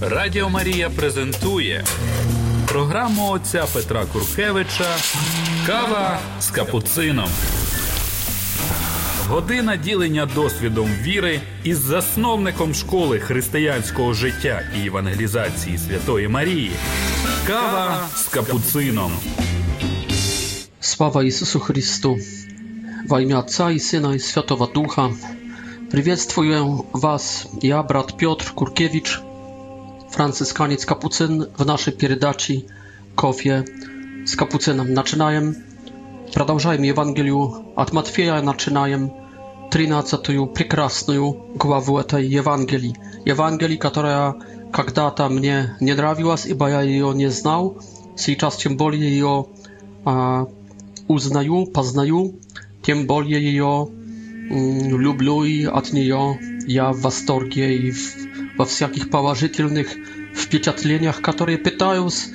Радіо Марія презентує програму отця Петра Куркевича Кава з капуцином. Година ділення досвідом віри із засновником школи християнського життя і евангелізації Святої Марії. Кава з капуцином. Слава Иисусу Христу! Во имя Отца и Сына и Святого Духа приветствую вас, я, брат Петр Куркевич, Franciszkaniec Kapucyn w naszej передаczy Kofie z Kapucynem. Naczynajem, продолжajmy Ewangelię od Matwieja, naczynajem 13. piękną głowę tej Ewangelii. Ewangelii, która kiedyś mnie nie nравiła, bo ja jej nie znał. Teraz tym bardziej ją e, uznaję, poznaję, tym bardziej ją mm, lubię i od niej ja w wastorgie i w во всяких положительных впечатлениях, которые пытаюсь,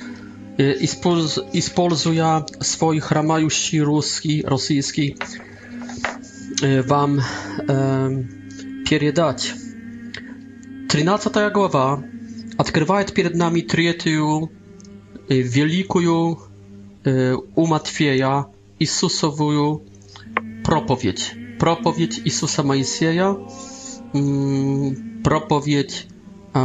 используя свой хромающий русский, российский, вам передать. 13 глава открывает перед нами третью великую у Матфея Иисусовую проповедь. Проповедь Иисуса Моисея, проповедь э,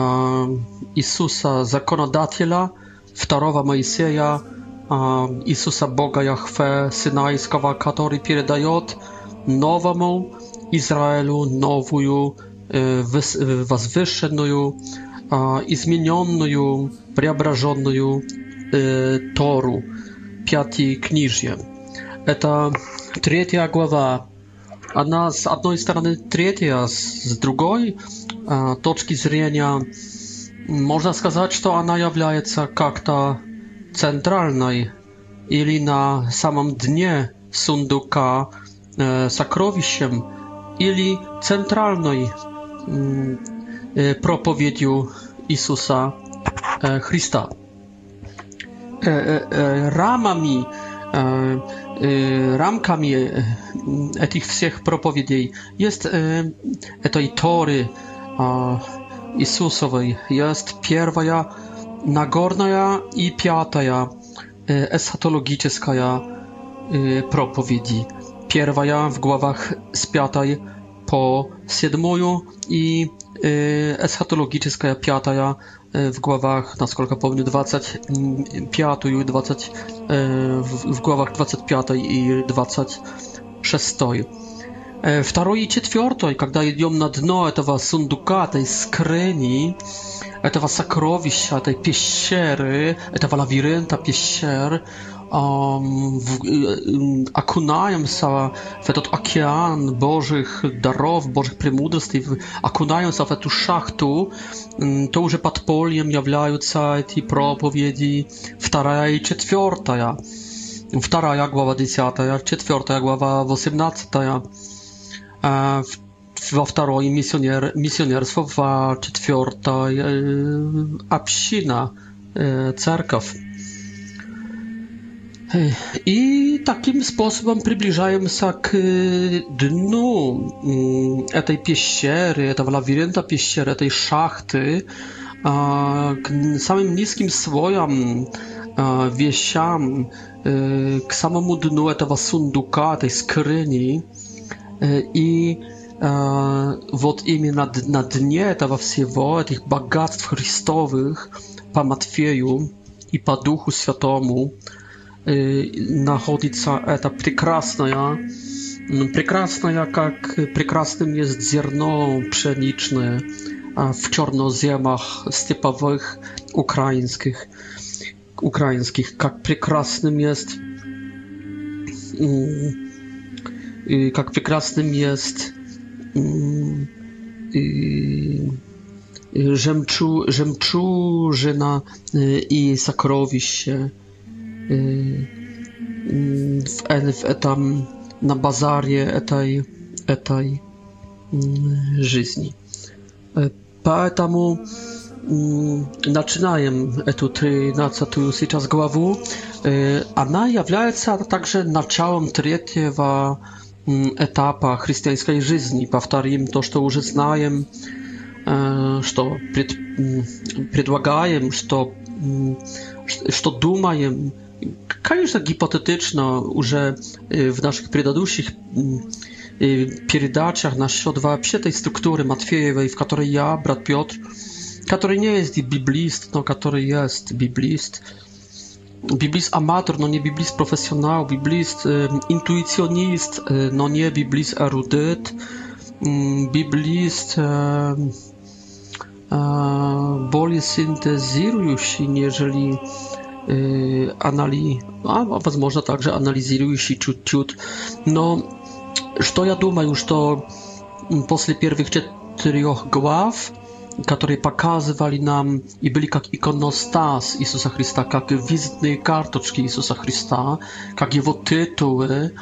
Иисуса Законодателя, второго Моисея, э, Иисуса Бога Яхве Синайского, который передает новому Израилю новую э, возвышенную, э, измененную, преображенную э, Тору, пятие книжье. Это третья глава. Она с одной стороны третья, с другой точки зрения, можно сказать, что она является как-то центральной или на самом дне сундука сокровищем, или центральной проповедью Иисуса Христа. Рамами, рамками этих всех проповедей jest tej tory Иисусовой есть первая Нагорная и пятая эсхатологическая проповеди. Первая в главах с пятой po siedmoju i eschatologiczna piataja w głowach, naskолько помню, 25 i 20, w, w głowach 25 i 26. Второе и четвертое, когда идем на дно этого сундука, этой скрыни, этого сокровища, этой пещеры, этого лабиринта пещер, окунаемся в этот океан Божьих даров, Божьих премудростей, окунаемся в эту шахту, то уже подпольем являются эти проповеди вторая и четвертая. Вторая глава 10, четвертая глава 18 во второй миссионер, миссионерство, во четвертой община, церковь. И таким способом приближаемся к дну этой пещеры, этого лабиринта пещеры, этой шахты, к самым низким слоям, вещам, к самому дну этого сундука, этой скрыни и вот именно на дне этого всего, этих богатств христовых по Матфею и по Духу Святому находится эта прекрасная, прекрасная, как прекрасным есть зерно пшеничное в черноземах степовых украинских, украинских, как прекрасным есть как прекрасным jest rzemczu, rzemczużyna i sakrowiście w, w etam na bazarie etaj, etaj żyzni. Поэтому начинаем эту 13 сейчас главу. Она является также началом третьего этапа христианской жизни. Повторим то, что уже знаем, что пред, предлагаем, что, что думаем. Конечно, гипотетично уже в наших предыдущих передачах насчет вообще этой структуры Матфеевой, в которой я, брат Петр, который не есть библист, но который есть библист, biblist amator, no nie biblist profesjonal, biblist intuicjonist, e, no nie biblist erudyt, um, biblist um, um, jeżeli um, anali, a, a także analizujący ciut, ciut. No, co ja думаю, że po pierwszych czterech głowach которые показывали нам и были как иконостас Иисуса Христа, как визитные карточки Иисуса Христа, как его титулы,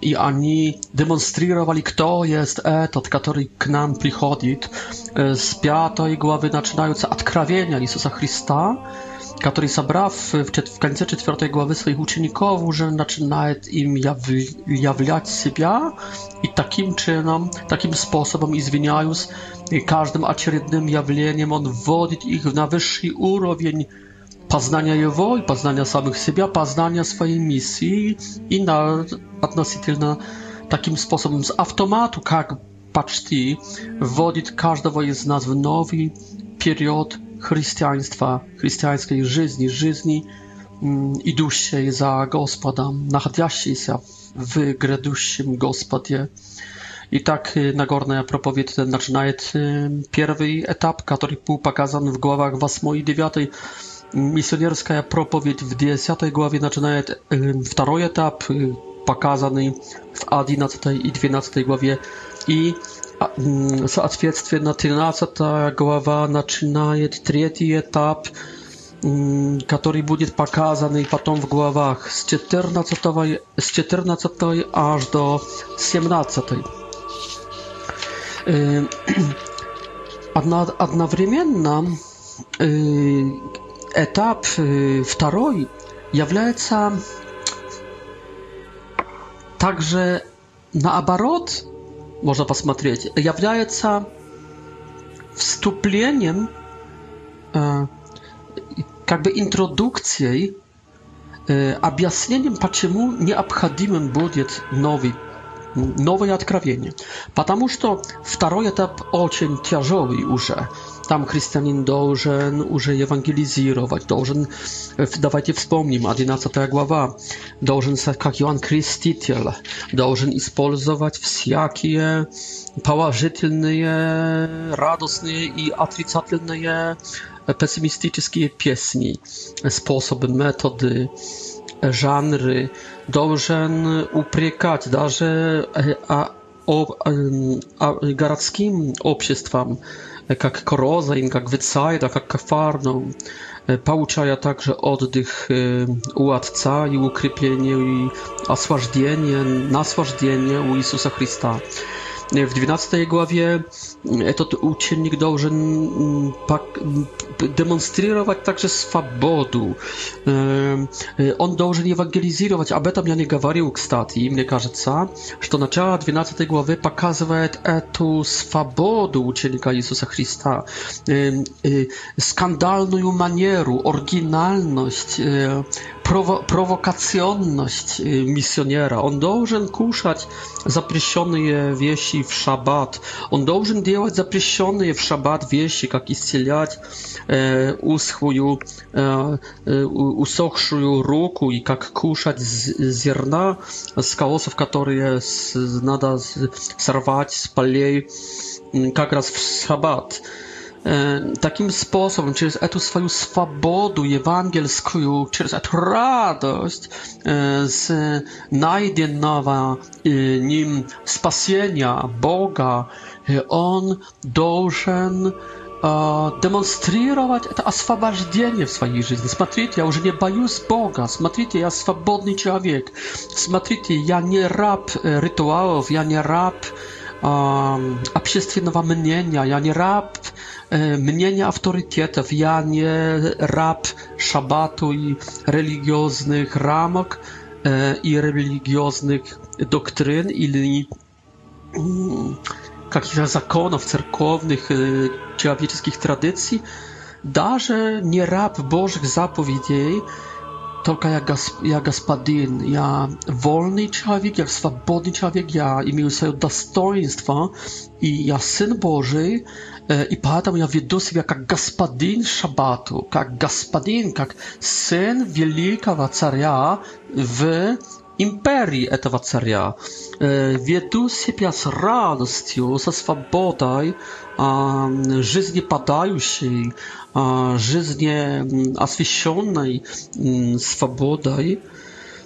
и они демонстрировали, кто есть этот, который к нам приходит. С пятой главы начинаются откровения Иисуса Христа, который, собрав в, в конце четвертой главы своих учеников, уже начинает им яв, являть себя и таким чином, таким способом, извиняюсь, и каждым очередным явлением он вводит их на высший уровень познания его и познания самих себя, познания своей миссии и на, относительно таким способом с автомату, как почти, вводит каждого из нас в новый период chrześcijaństwa, chrześcijańskiej żyzni, żyzni mm, idущей za Gospodem, nachodzącej się w grzeduszym Gospodzie. I tak y, Nagorna Propowiedź zaczyna y, pierwszy etap, który był pokazany w głowach 8 i 9. Misjonerska Propowiedź w 10 głowie zaczyna drugi etap, pokazany w 11 i 12 głowie. I w mm, odpowiedzi na 13 głowa zaczynaje trzeci etap, mm, który będzie pokazany potem w głowach z 14, z 14 aż do 17. Одновременно этап второй является также наоборот можно посмотреть, является вступлением, как бы интродукцией, объяснением, почему необходимым будет новый новое откровение. Потому что второй этап очень тяжелый уже. Там христианин должен уже евангелизировать, должен, давайте вспомним, 11 глава, должен стать как Иоанн Креститель, должен использовать всякие положительные, радостные и отрицательные пессимистические песни, способы, методы, жанры должен упрекать даже а, об, а, городским обществам, как Корозин, как Вицайда, как Кафарну, получая также отдых у Отца и укрепление и освобождение, наслаждение у Иисуса Христа. W 12 głowie to uczennik должен demonstrować także swobodę. On должен ewangelizować. Об этом я не говорил, кстати. И мне кажется, что начало 12 главы показывает эту свободу ученика Иисуса Христа, skandalną manierę, oryginalność, prowo prowokacyjność misjonera. On должен кушать запрещенные вещи вещи в шаббат. Он должен делать запрещенные в шаббат вещи, как исцелять э, узкую, э, усохшую руку и как кушать зерна с колоссов, которые с, надо сорвать с полей как раз в шаббат. Э, takim sposobem, через эту swoją swobodę ewangelską, через эту radość z znajdenego nim spasienia Boga, on должен демонстрировать это освобождение в своей жизни. Смотрите, я уже не боюсь Бога. Смотрите, я свободный человек. Смотрите, я не раб ритуалов, я не раб общественного мнения, я не раб E, mnienia autorytetów. Ja nie rab szabatu i religioznych ramok e, i religioznych doktryn или каких-то законов церковных, человеческих традиций, даже не раб Божьих заповедей, только я, госп, я господин, я вольный человек, я свободный человек, я имею свое достоинство, и я сын Божий, и поэтому я веду себя как господин Шабату, как господин, как сын великого царя в imperii этого царя, ведущая с радостью, со свободой, жизни подающей, жизни освященной свободой,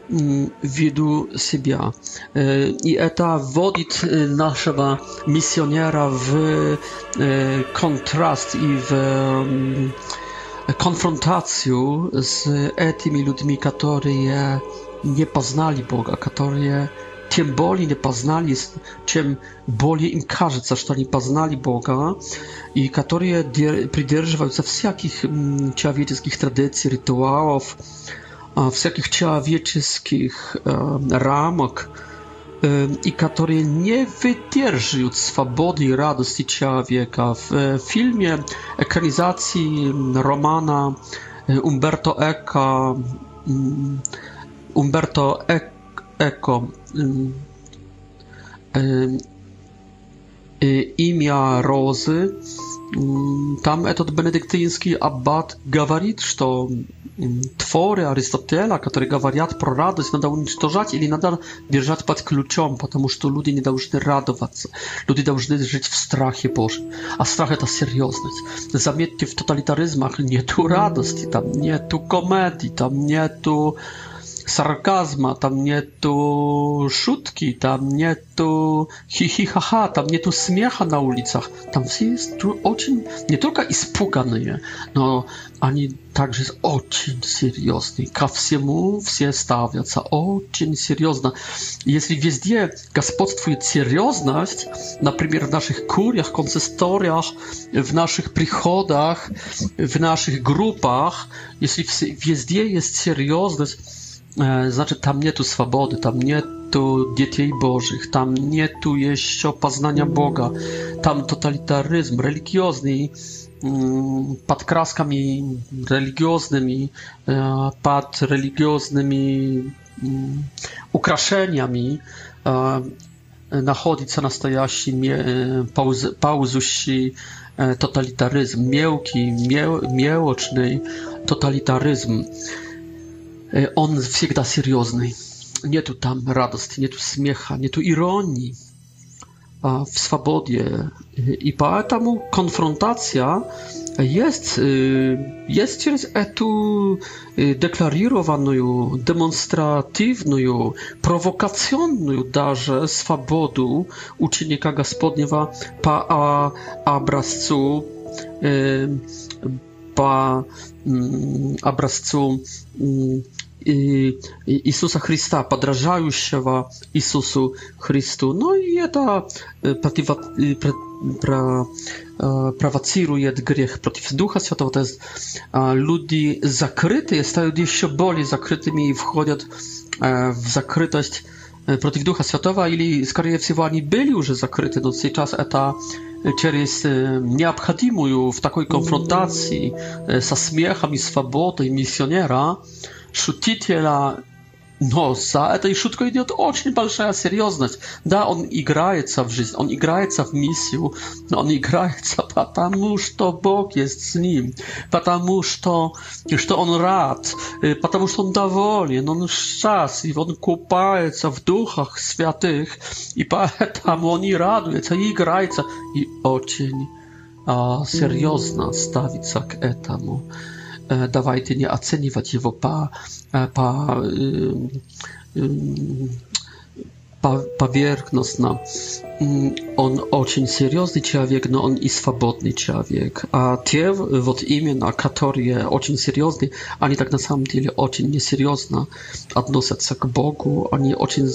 виду себя. И это вводит нашего миссионера в контраст и в конфронтацию с этими людьми, которые nie poznali Boga, którzy tym boli nie poznali, czym boli im każe, że oni poznali Boga i którzy przydrzewają się wszelkich mm, człowieczeskich tradycji, rytuałów, wszelkich człowieczeskich e, ramok e, i którzy nie wytrzymują swobody i radości człowieka. W e, filmie ekranizacji mm, romana Umberto Eco mm, Umberto Eco. Y, Imię Rozy. Tam etod benedyktyński abbat gawarit, że twory Arystotela, który gawariat pro radość nadal unicestwiać ili nadal bierzać pod kluczem, ponieważ to ludzie nie dałżny radować. Ludzie dałżny żyć w strachie Bożym. A strach to serioznoć. Zamietnie w totalitaryzmach nie tu radości, nie tu komedii, nie. Tu sarkazma, tam nie tu szutki, tam nie tu hihihaha, tam nie tu śmiecha na ulicach. Tam wszyscy jest tu ocień, nie tylko i ispukane, no ani także jest ocień seriozny. Ka wsiemu wsie stawia, co ocień seriozna. Jeśli wiezdzie gospodstwo jest serioznaść, na przykład w naszych kuriach, konsystoriach, w naszych przychodach, w naszych grupach, jeśli wiezdzie jest serioznaść, E, znaczy, tam nie tu swobody, tam nie tu dzieci bożych, tam nie tu jeszcze poznania Boga, tam totalitaryzm religijny mm, pod kraskami religijnymi, pod religijnymi украшениями находится настоящий паузущий тоталитаризм, мелкий, мелочный тоталитаризм. Он всегда серьезный. Нету там радости, нету смеха, нету иронии в свободе. И поэтому конфронтация jest, jest через эту декларированную, демонстративную, провокационную даже свободу ученика Господнего по образцу по образцу Иисуса Христа, подражающего Иисусу Христу. Ну и это провоцирует грех против Духа Святого. То есть люди закрытые стают еще более закрытыми и входят w zakrytość против Духа Святого, или, скорее всего, они были уже закрыты, но сейчас это через необходимую в такой конфронтации со смехом и свободой миссионера шутите на но за этой шуткой идет очень большая серьезность. Да, он играется в жизнь, он играется в миссию, но он играется потому, что Бог есть с ним, потому что, что он рад, потому что он доволен, он счастлив, он купается в духах святых, и поэтому он и радуется, и играется, и очень а, серьезно ставится к этому давайте не оценивать его по, по поверхностно. Он очень серьезный человек, но он и свободный человек. А те вот именно, которые очень серьезны, они так на самом деле очень несерьезно относятся к Богу, они очень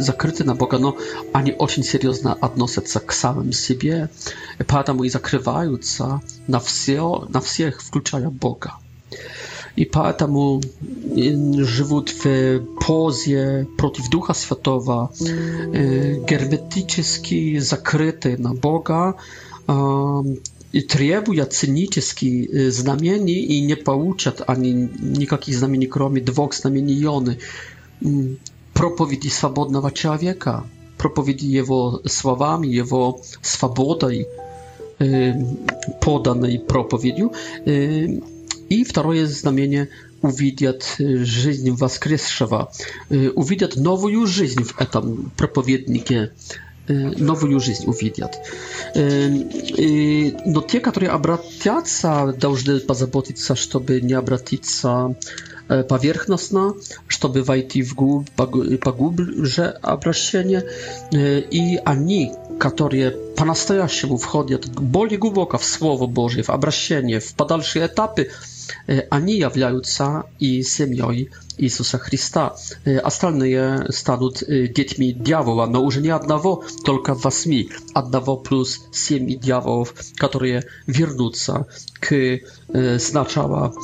закрыты на Бога, но они очень серьезно относятся к самым себе, поэтому и закрываются на все, на всех, включая Бога и поэтому живут в позе против Духа Святого, герметически закрыты на Бога, и требуют цинических знамений и не получат они никаких знамений, кроме двух знамений Ионы. Проповеди свободного человека, проповеди его словами, его свободой, podanej propowiedziu i drugie znamienie uwidiat żyźń Waskrzeszewa. Y, uwidiat nową już żyźń w etam propowiednikie. Y, nową już żyźń uwidiat. Y, no te, które obratiaca, dałżdy pozabotić się, żeby nie obratica e, powierzchowna, żeby wejść w pogłębsze obraszenie. E, I ani, które po naszej wchodzą bardziej głęboko w Słowo Boże, w obraszenie, w dalsze etapy, они являются и семьей Иисуса Христа. Остальные станут детьми дьявола, но уже не одного, только восьми. Одного плюс семь дьяволов, которые вернутся к сначала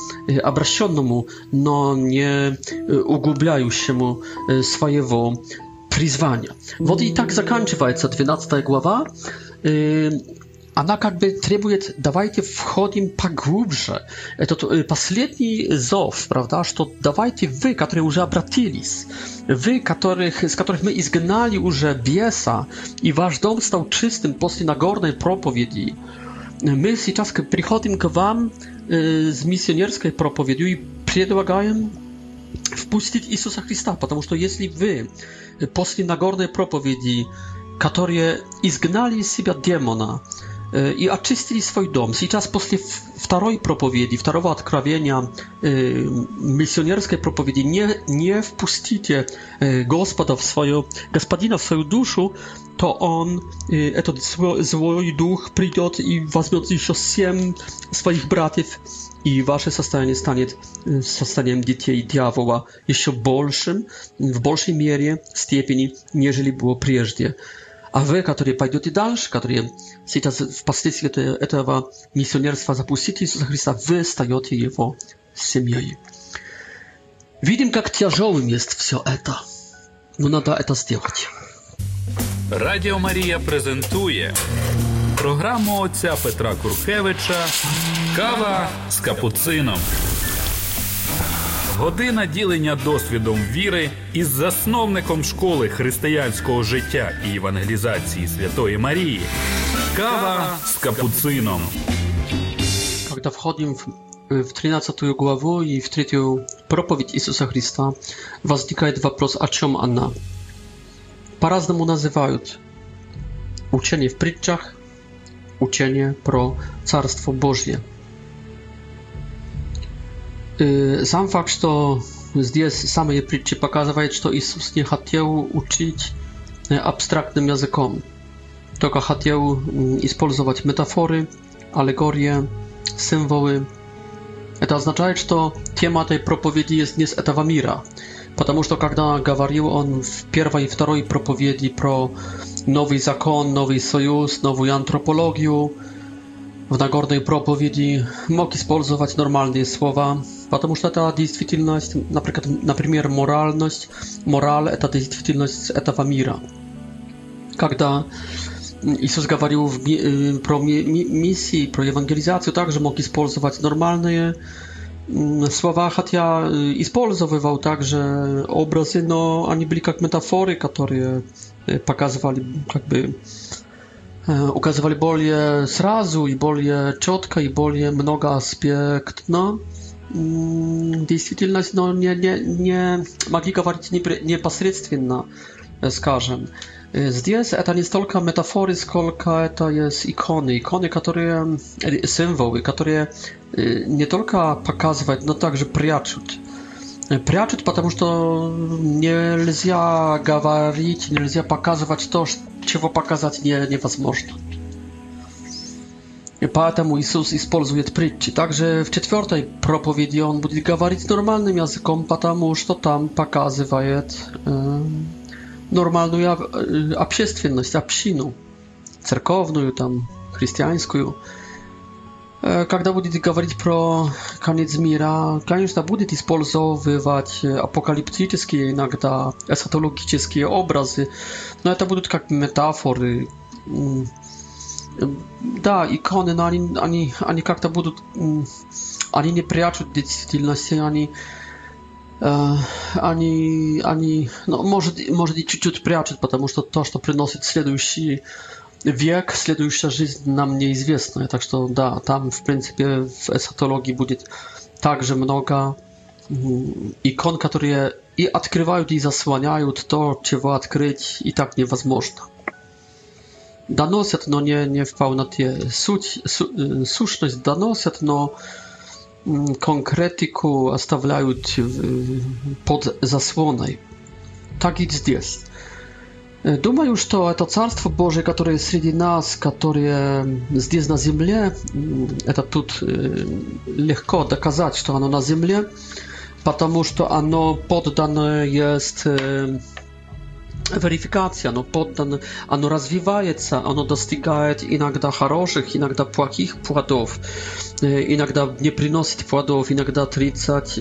обращенному, но не углубляющему своего призвания. Вот и так заканчивается 12 глава она как бы требует, давайте входим поглубже. Это последний зов, правда, что давайте вы, которые уже обратились, вы, которых, с которых мы изгнали уже беса, и ваш дом стал чистым после Нагорной проповеди, мы сейчас приходим к вам с миссионерской проповедью и предлагаем впустить Иисуса Христа, потому что если вы после Нагорной проповеди, которые изгнали из себя демона, Y, i oczyścili swój dom. I czas po drugiej propowiedzi, w drugiego odkrawienia, y, misjonerskiej propowiedzi, nie nie wpuścicie y, gospoda w swoją, gospodina w swoją duszę, to on, ten zły duch przyjdzie i weźmie jeszcze siedem swoich braciów i wasze stanie stanie stanem dzieci i diabła jeszcze bolszym, w bolszej mierze, stopniu, niżeli było wcześniej. А вы, которые пойдете дальше, которые сейчас впоследствии этого миссионерства запустите Иисуса Христа, вы станете его семьей. Видим, как тяжелым есть все это. Но надо это сделать. Радио Мария презентует программу отца Петра Куркевича Кава с капуцином. Година ділення досвідом віри із засновником школи християнського життя і евангелізації Святої Марії. Кава з капуцином. Когда входим в, в 13 главу и в третью проповедь Иисуса Христа, возникает вопрос, о чем она. По-разному называют учение в притчах, учение про Царство Божье – Y, sam fakt, że здесь samej przyczyny pokazuje, że to Jezus nie chciał uczyć y, abstraktnym językom, tylko chciał mm, używać metafory, alegorie, symboly. To oznacza, że tema tej propowiedzi jest nie z tego świata, ponieważ to, kiedy gawarił on w pierwszej i drugiej propowiedzi pro nowy zakon, nowy sojusz, nową antropologię, w nagornej propowiedzi mógł używać normalne słowa, Потому что это действительность, например, моральность. Мораль – это действительность этого мира. Когда Иисус говорил в, про миссии, про евангелизацию, также мог использовать нормальные слова, хотя использовал также образы, но они были как метафоры, которые показывали, как бы указывали более сразу и более четко и более многоаспектно действительность, но не, не, не могли говорить непосредственно, скажем. Здесь это не столько метафоры, сколько это есть иконы. Иконы, которые, символы, которые не только показывают, но также прячут. Прячут, потому что нельзя говорить, нельзя показывать то, чего показать не, невозможно. Поэтому Иисус использует притчи. Также в четвертой проповеди он будет говорить нормальным языком, потому что там показывает э, нормальную общественность, общину, церковную, там, христианскую. Когда будет говорить про конец мира, конечно, будет использовать апокалиптические, иногда эсхатологические образы, но это будут как метафоры, Да, иконы, но они, они, они как-то будут... Они не прячут действительности, они... Uh, они, они, ну, может, может и чуть-чуть прячут, потому что то, что приносит следующий век, следующая жизнь нам неизвестна. Так что, да, там, в принципе, в эсхатологии будет также много икон, которые и открывают, и заслоняют то, чего открыть и так невозможно. Даносят, но не, не впал тие. Суть, су, сущность доносят, но конкретику оставляют под заслоной. Так и здесь. Думаю, что это Царство Божие, которое среди нас, которое здесь на земле, это тут легко доказать, что оно на земле, потому что оно поддано есть верификация, оно поддано, оно развивается, оно достигает иногда хороших, иногда плохих плодов, иногда не приносит плодов, иногда 30,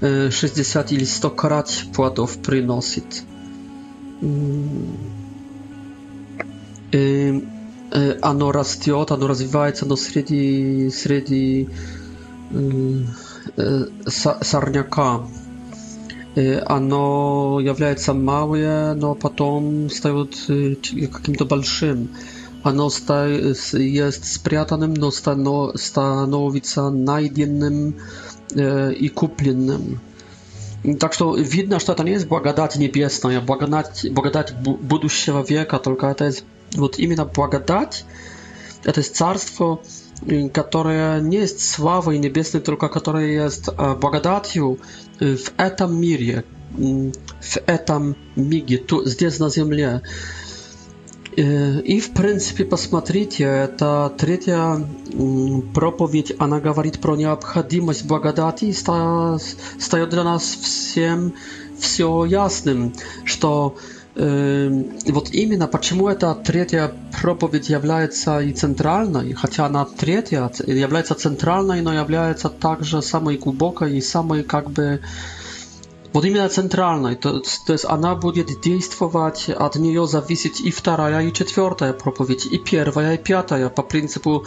60 или 100 крат плодов приносит. Оно растет, оно развивается, оно среди, среди сорняка оно является малое, но потом стает каким-то большим. Оно есть спрятанным, но становится найденным и купленным. Так что видно, что это не есть благодать небесная, благодать, благодать будущего века, только это есть вот именно благодать, это есть царство, которое не есть славой небесной, только которое есть благодатью, в этом мире, в этом миге, тут, здесь на Земле. И, в принципе, посмотрите, это третья проповедь, она говорит про необходимость благодати и стает для нас всем все ясным, что вот именно почему эта третья проповедь является и центральной, хотя она третья является центральной, но является также самой глубокой и самой как бы Владимира центральной, то, то есть она будет действовать, от нее зависит и вторая, и четвертая проповедь, и первая, и пятая, по принципу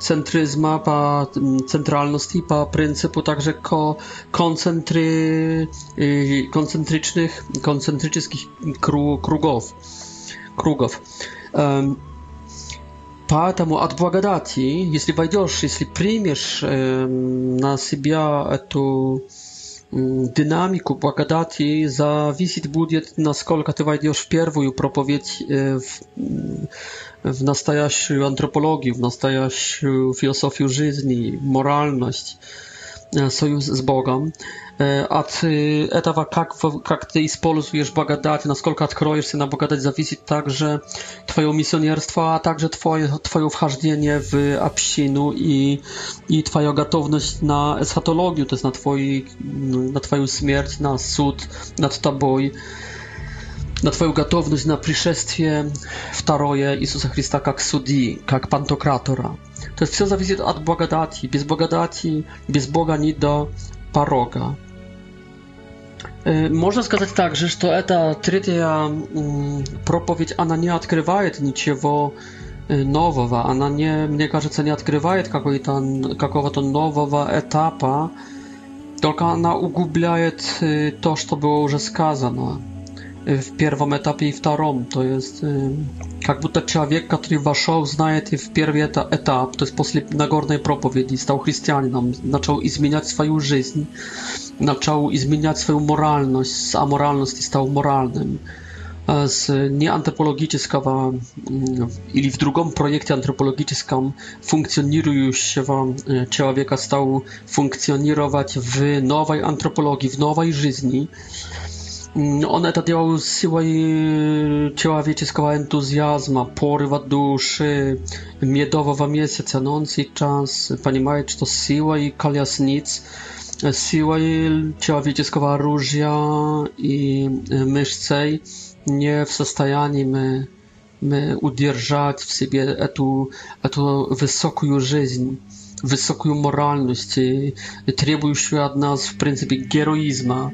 центризма, по центральности, по принципу также ко, концентри, концентричных, концентрических кругов. кругов. Поэтому от благодати, если войдешь, если примешь э, на себя эту динамику благодати и зависеть будет, насколько ты войдешь в первую проповедь в, в настоящую антропологию, в настоящую философию жизни, моральность, союз с Богом от этого, как, как ты используешь благодать, насколько откроешься на благодать, зависит также твое миссионерство, а также твое, твое вхождение в общину и, и твоя готовность на эсхатологию, то есть на, твой, на твою смерть, на суд над тобой. на Twoją gotowność na przyszestie wtaroje Jezusa Chrysta jak sudzi, jak pantokratora. To jest wszystko zależy od błagodati. Bez błagodati, bez Boga nie do paroga. Можно сказать также, что это третья проповедь, она не открывает ничего нового, она не, мне кажется, не открывает какого-то нового этапа, только она углубляет то, что было уже сказано w pierwszym etapie i w drugim. To jest y, jakby to człowiek, który weszł, znaje w pierwszy etap, to jest po nagornej propowiedzi, stał chrześcijaninem, zaczął zmieniać swoją życie, zaczął zmieniać swoją moralność, z amoralności stał moralnym. E, z nieantropologicznego, mm, ili w drugim projekcie antropologicznym, funkcjonuje funkcjonującego człowieka stał funkcjonować w nowej antropologii, w nowej życiu. Mm, on to działał z siłą y, człowieczego entuzjazmu, porywa duszy, miedowego miesiąca, no on czas, panie czy to siła i kalasnic, siła i człowieczego oruża i y, myszcej. Nie w stanie my, my w sobie tę, tę wysoką żyźń, wysoką moralność, trzebującą od nas w pryncypie heroizmu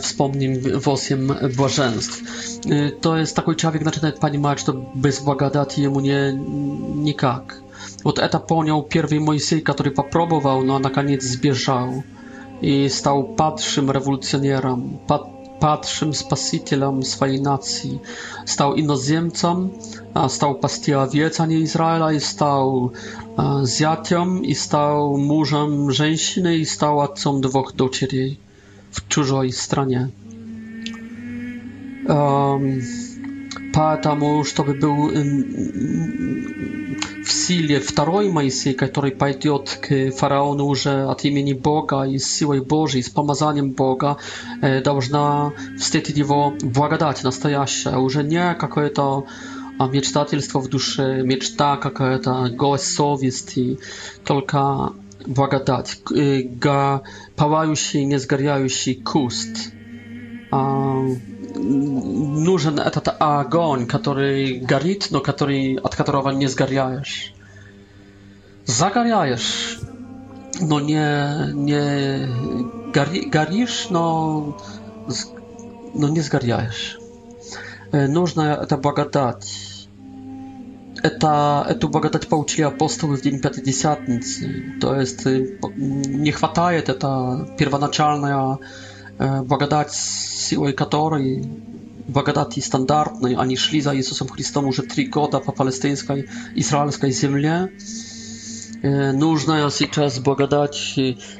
wspomnień w osiem błażeństw. To jest такой человек начинает понимать, что без благодати ему не, никак. Вот это понял первый Моисей, который попробовал, но наконец сбежал и стал падшим революционером, пад, падшим спасителем своей нации. Стал иноземцем, стал пасти овец, а не Израиля, и стал зятем, и стал мужем женщины, и стал отцом двух дочерей w czużej stronie. Um, po temu, żeby był um, w sile drugiej Mojsej, który pójdzie k faraonu, że od imieni Boga i z siłą Bożej, z pomazaniem Boga, e, powinna wstydzić jego błagadać, nastajaścia, już nie jakieś to a mieć w duszy, mieć ta, jaka to gołe sowiest tylko благодать, га пылающий, не сгоряющий куст. А, нужен этот огонь, который горит, но который, от которого не сгоряешь. Загоряешь, но не, не гори, горишь, но, но не сгоряешь. Нужна эта благодать это, эту благодать получили апостолы в день Пятидесятницы. То есть не хватает это первоначальная благодать, силой которой благодати стандартной они шли за Иисусом Христом уже три года по палестинской израильской земле. Нужная сейчас благодать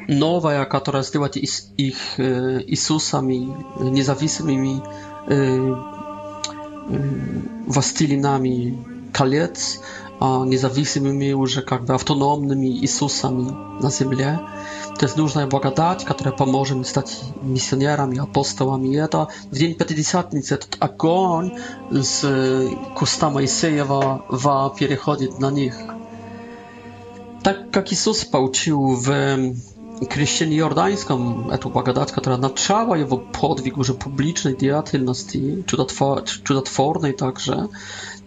новая, которая сделает их Иисусами независимыми властелинами колец, независимыми уже как бы автономными Иисусами на земле. То есть нужная благодать, которая поможет им стать миссионерами, апостолами. И это в день Пятидесятницы этот огонь с куста Моисеева переходит на них. Так как Иисус получил в крещении Йорданском эту благодать, которая начала его подвиг уже публичной деятельности, чудотвор, чудотворной также,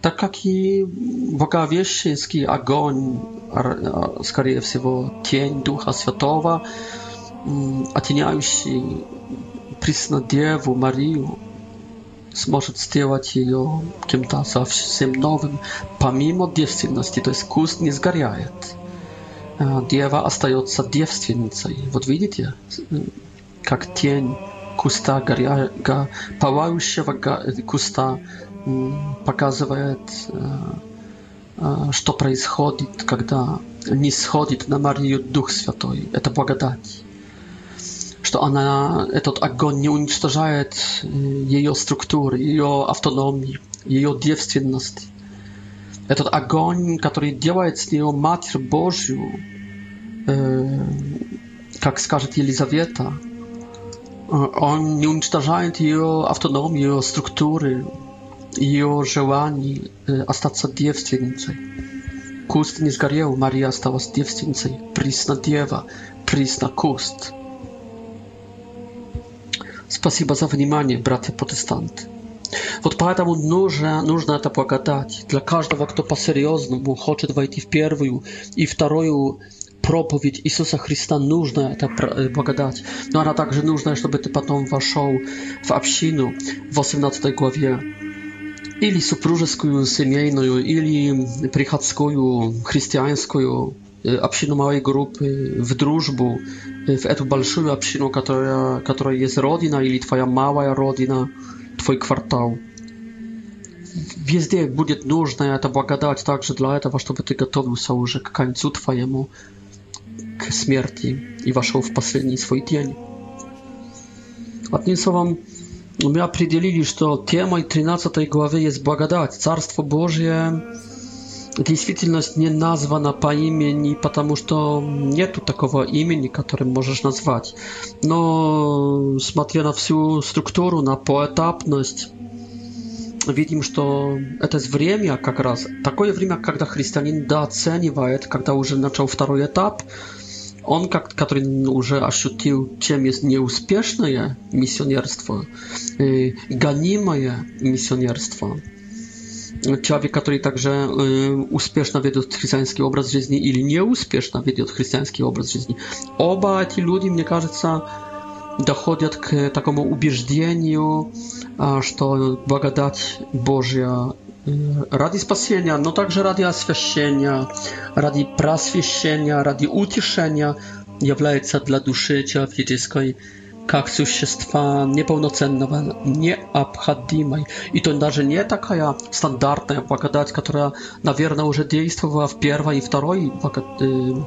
так как и боговещенский огонь, скорее всего, тень Духа Святого, оттеняющий Преснодеву Марию, сможет сделать ее кем-то совсем новым, помимо девственности, то есть куст не сгоряет. Дева остается девственницей. Вот видите, как тень куста, горя... павающего куста показывает, что происходит, когда не сходит на Марию Дух Святой. Это благодать. Что она, этот огонь не уничтожает ее структуры, ее автономии, ее девственности. Этот огонь, который делает с нее Матерь Божью, как скажет Елизавета, он не уничтожает ее автономию, ее структуры, ее желаний остаться девственницей. Куст не сгорел, Мария осталась девственницей. Присна дева, присна куст. Спасибо за внимание, братья-протестанты. Вот поэтому нужна, нужна эта благодать для каждого, кто по-серьезному хочет войти в первую и вторую проповедь Иисуса Христа нужна эта благодать, но она также нужна, чтобы ты потом вошел в общину в 18 главе или супружескую, семейную, или приходскую, христианскую общину małej grupy, w drużbu, w эту большую общину, которая, которая jest rodzina, или твоя mała rodzina, twój kwartał. Везде будет нужна эта благодать также для этого, чтобы ты готовился уже к концу твоему, к смерти и вошел в последний свой день. Одним словом, my определили, что темой 13 главы есть благодать. Царство Божье действительность не названа по имени, потому что нету такого имени, которым можешь назвать. Но смотря на всю структуру, на поэтапность, видим, что это время как раз, такое время, когда христианин дооценивает, когда уже начал второй этап, он, как, который уже ощутил, чем есть неуспешное миссионерство, э, гонимое миссионерство, человек, который также э, успешно ведет христианский образ жизни или неуспешно ведет христианский образ жизни, оба эти люди, мне кажется, доходят к такому убеждению, что благодать Божья Radi spasienia, no także ради освящения, ради просвещения, ради утешения является для души человеческой как существа неполноценного, необходимой. И то даже не такая стандартная благодать, которая, наверное, уже действовала в первой и второй благодати,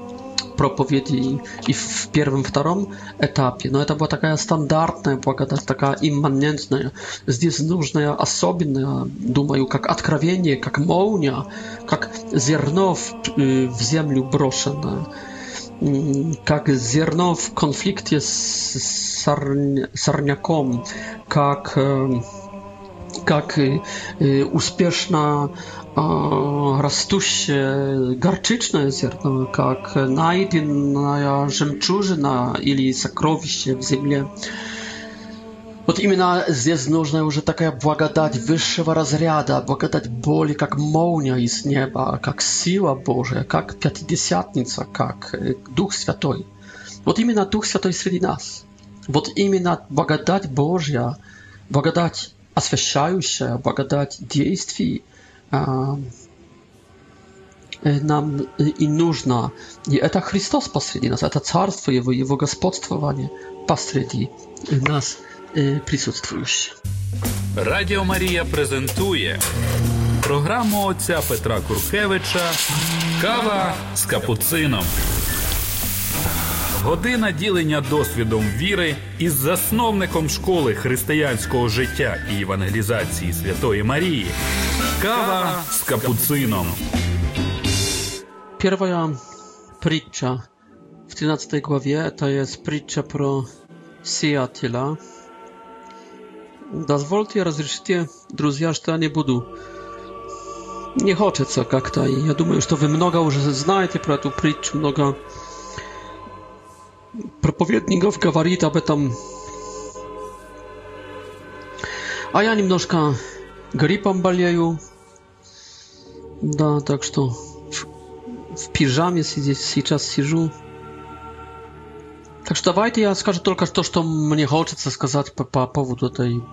propowiedzi i w pierwszym, втором этапе. Но это была такая стандартная благодать, такая имманентная. Здесь нужное особенное, думаю, как откровение, как молния, как зерно в, в землю брошенное как зерно в конфликте с сорня, сорняком, как, как успешно растущее горчичное зерно, как найденная жемчужина или сокровище в земле. Вот именно здесь нужна уже такая благодать высшего разряда, благодать боли, как молния из неба, как сила Божия, как Пятидесятница, как Дух Святой. Вот именно Дух Святой среди нас. Вот именно благодать Божья, благодать освящающая, благодать действий – нам и нужно. И это Христос посреди нас, это Царство Его, Его господствование посреди нас присутствующее. Радіо Марія презентує програму отця Петра Куркевича Кава з капуцином. Година ділення досвідом віри із засновником школи християнського життя і евангелізації Святої Марії. Kawa z kapucyną. Pierwsza pritcha w 13 głowie to jest pritcha pro Seattle. Dozwolcie, rozryszcie, друзья, że ja nie budu. Nie chcę co jak to. Ja думаю, że to wy mnoga już znajdziecie pro tu pritch mnoga. Проповедников говорит об этом. А я немножко гриппом болею. Да, так что в, в пижаме сидеть, сейчас сижу. Так что давайте я скажу только то, что мне хочется сказать по, по поводу этой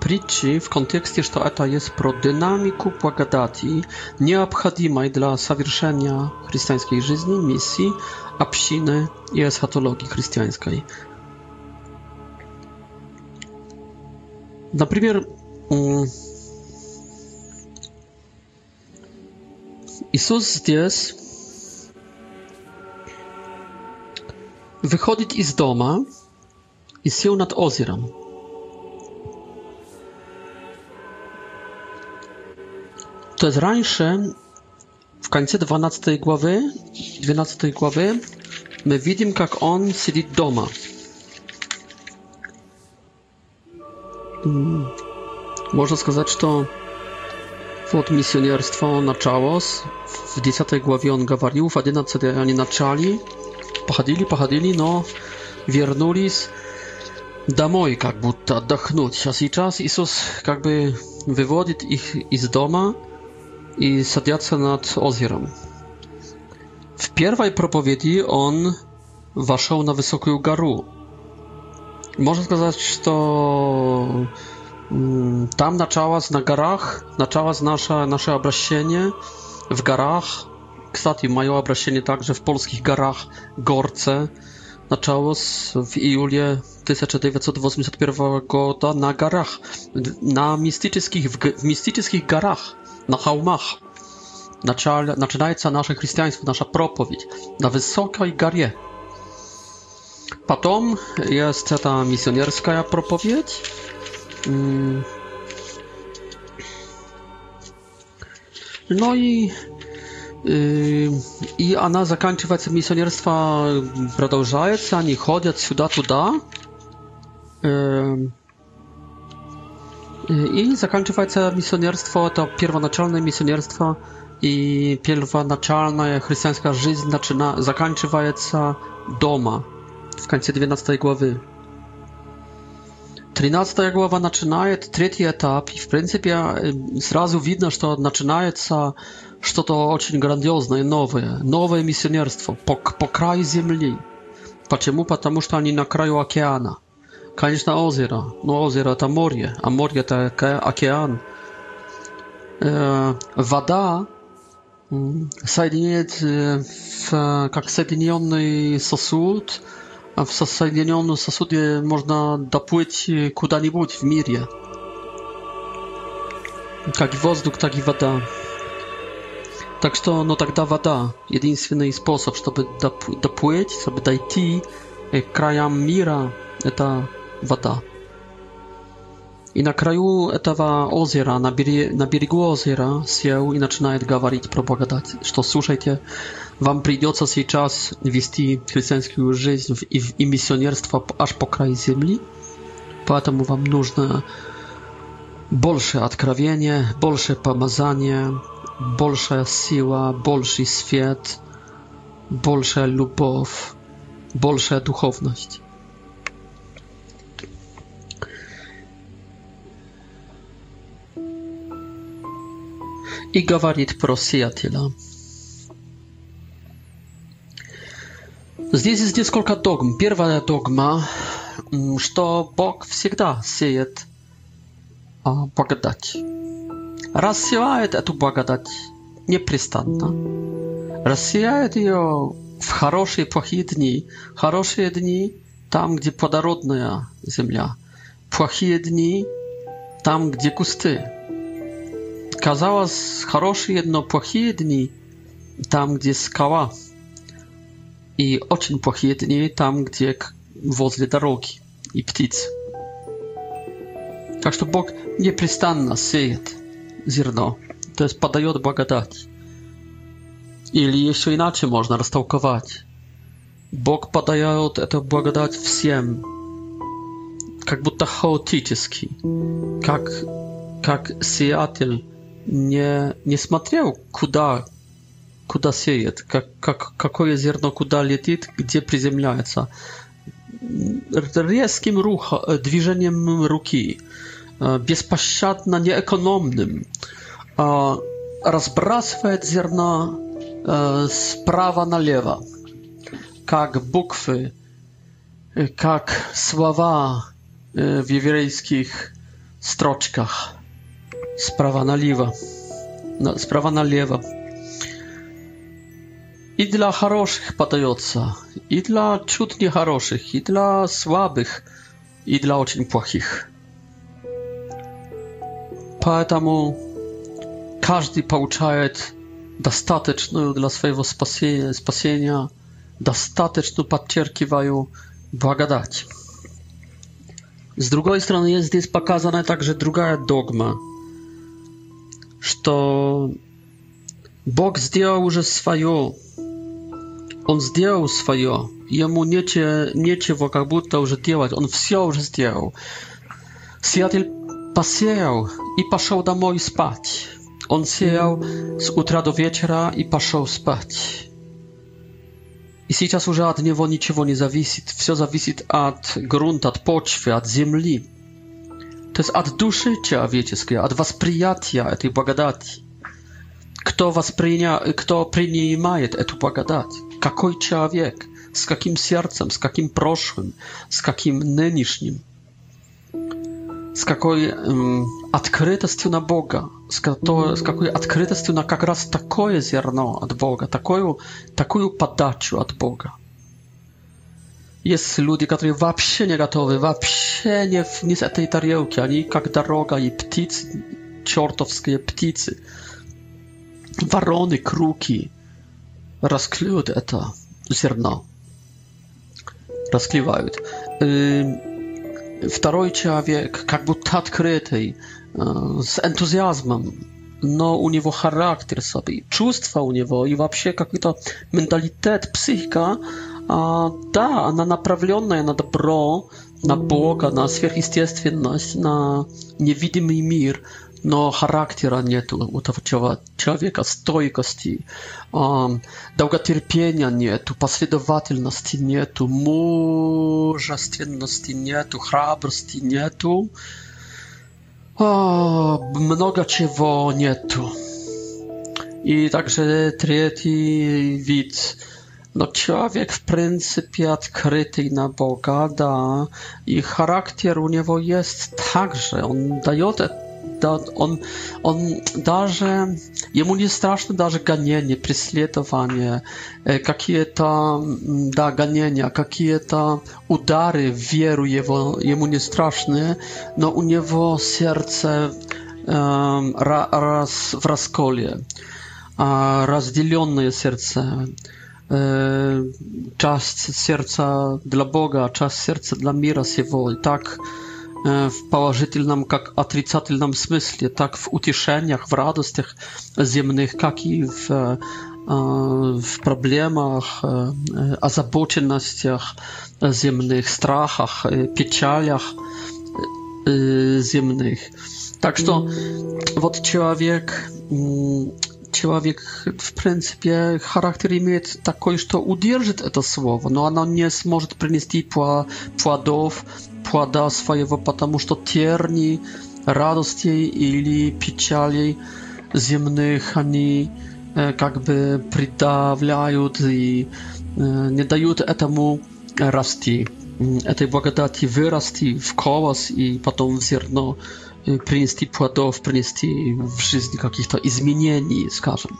притчи в контексте, что это есть про динамику благодати, необходимой для совершения христианской жизни, миссии, общины и эсхатологии христианской. Например, Исус здесь выходит из дома и сел над озером. To jest раньше, w końcu 12 главы, 12 главы, мы видим, как он сидит дома. Можно сказать, что wod misjonerstwo na czałos. W 10 głowie on gawarił, w 11 oni naczali, pochodzili, pochodzili, no, wiernuli domoj, jak будто oddechnąć. A teraz Jezus jakby wywodzi ich z domu i sadiaca nad ozierem. W pierwszej propowiedzi on waszał na wysoką garu. Można powiedzieć, że to... Там началось на горах, началось наше, наше обращение в горах. Кстати, мое обращение также в польских горах Горце началось в июле 1981 года на горах, на мистических, в, в мистических горах, на холмах. Началь, начинается наше христианство, наша проповедь на высокой горе. Потом jest ta misjonerska propowiedź, Mm. No i y, i ona zakończyła misjonerstwa, продолжает, oni chodzą сюда туда. Y, y, I zakończywa misjonerstwo, to pierwonaczalne misjonerstwo i pierwonaczalna chrześcijańska życie zaczyna, zakończywa doma, w końcu 12 głowy. 13 глава начинает третий этап, и в принципе сразу видно, что начинается что-то очень грандиозное, новое, новое миссионерство по, по краю земли. Почему? Потому что они на краю океана. Конечно, озеро, но озеро это море, а море это океан. Э, вода соединяет в, как соединенный сосуд – a w zasadnionym sosudzie można dopłyć y, kuda-nibudź w mirie. Jak i wozduk, tak i woda. Tak, że no tak тогда woda, jedyny sposób, żeby dopłyć, żeby dojść y, krajom mira, y, to woda. И на краю этого озера, на, бере, на берегу озера, сел и начинает говорить, проповедать, что слушайте, вам придется сейчас вести христианскую жизнь и, и миссионерство аж по краю земли, поэтому вам нужно больше откровения, больше помазания, большая сила, больший свет, большая любовь, большая духовность. и говорит про Сиатила. Здесь есть несколько догм. Первая догма, что Бог всегда сеет благодать. Рассеивает эту благодать непрестанно. Рассеяет ее в хорошие и плохие дни. Хорошие дни там, где плодородная земля. Плохие дни там, где кусты казалось, хорошие, но плохие дни там, где скала, и очень плохие дни там, где возле дороги и птиц. Так что Бог непрестанно сеет зерно, то есть подает благодать. Или еще иначе можно растолковать. Бог подает эту благодать всем, как будто хаотически, как, как сеятель не, не смотрел, куда, куда сеет, как, как, какое зерно куда летит, где приземляется. Резким руха, движением руки, беспощадно неэкономным, разбрасывает зерна справа налево, как буквы, как слова в еврейских строчках – sprawa na lewo. No, sprawa na lewo. I dla хороших podajotsa, i dla ciut niechoroszych, i dla słabych, i dla ocień płachich. Поэтому każdy pouczajet dostateczną dla swojego spasienia, spasienia dostateczną podcierkiwają błagadać. Z drugiej strony jest tutaj pokazana także druga dogma что Бог сделал уже свое. Он сделал свое. Ему нечего, нечего как будто уже делать. Он все уже сделал. Сиятель посеял и пошел домой спать. Он сеял с утра до вечера и пошел спать. И сейчас уже от него ничего не зависит. Все зависит от грунта, от почвы, от земли. To jest od duszy człowieczej, od was przyjęcia tej błogodati. Kto was przyjmie, kto przyjmie tę błogodat? Jaki człowiek? Z jakim sercem, z jakim przeszłym, z jakim nynieszym? Z jakiej otwartością mm, na Boga? Z jakiej otwartością na jak raz takie ziarno od Boga, taką taką podaczę od Boga? jest ludzie, którzy w ogóle nie gotowy, w ogóle nie, nie z tej tarjełki, ani jak droga i ptycy, czortowskie ptycy. Warony, kruki, rozkliwają to ziarno. Rozkliwają. Drugi człowiek, jakby odkryty, tak y, z entuzjazmem, no u niego charakter sobie, czustwa u niego i w ogóle to mentalitet, psychika, а, да, она направленная на добро, на Бога, на сверхъестественность, на невидимый мир, но характера нету у того человека, стойкости, а, долготерпения нету, последовательности нету, мужественности нету, храбрости нету, а, много чего нету. И также третий вид – No człowiek w pryncypie odkryty na Boga da i charakter u niego jest także. On daje on, on darze, jemu nie straszne darze ganienie, prysletowanie, jakie e, to, mm, da ganienia, jakie to udary wieru jego, jemu nie straszne, no u niego serce um, ra, raz w rozkolie, rozdzielone serce. E, czas serca dla Boga, czas serca dla Mira z Jego, tak, tak w położytelnym, jak atrycatelnym smyśle, tak w utieszeniach, w radościach ziemnych, jak i w, e, w problemach, e, azabocznościach ziemnych, strachach, pieczaliach ziemnych. Tak, że mm. człowiek человек, в принципе, характер имеет такой, что удержит это слово, но оно не сможет принести плодов, плода своего, потому что терни, радостей или печалей земных они как бы придавляют и не дают этому расти, этой благодати вырасти в колос и потом в зерно принести плодов, принести в жизнь каких-то изменений, скажем.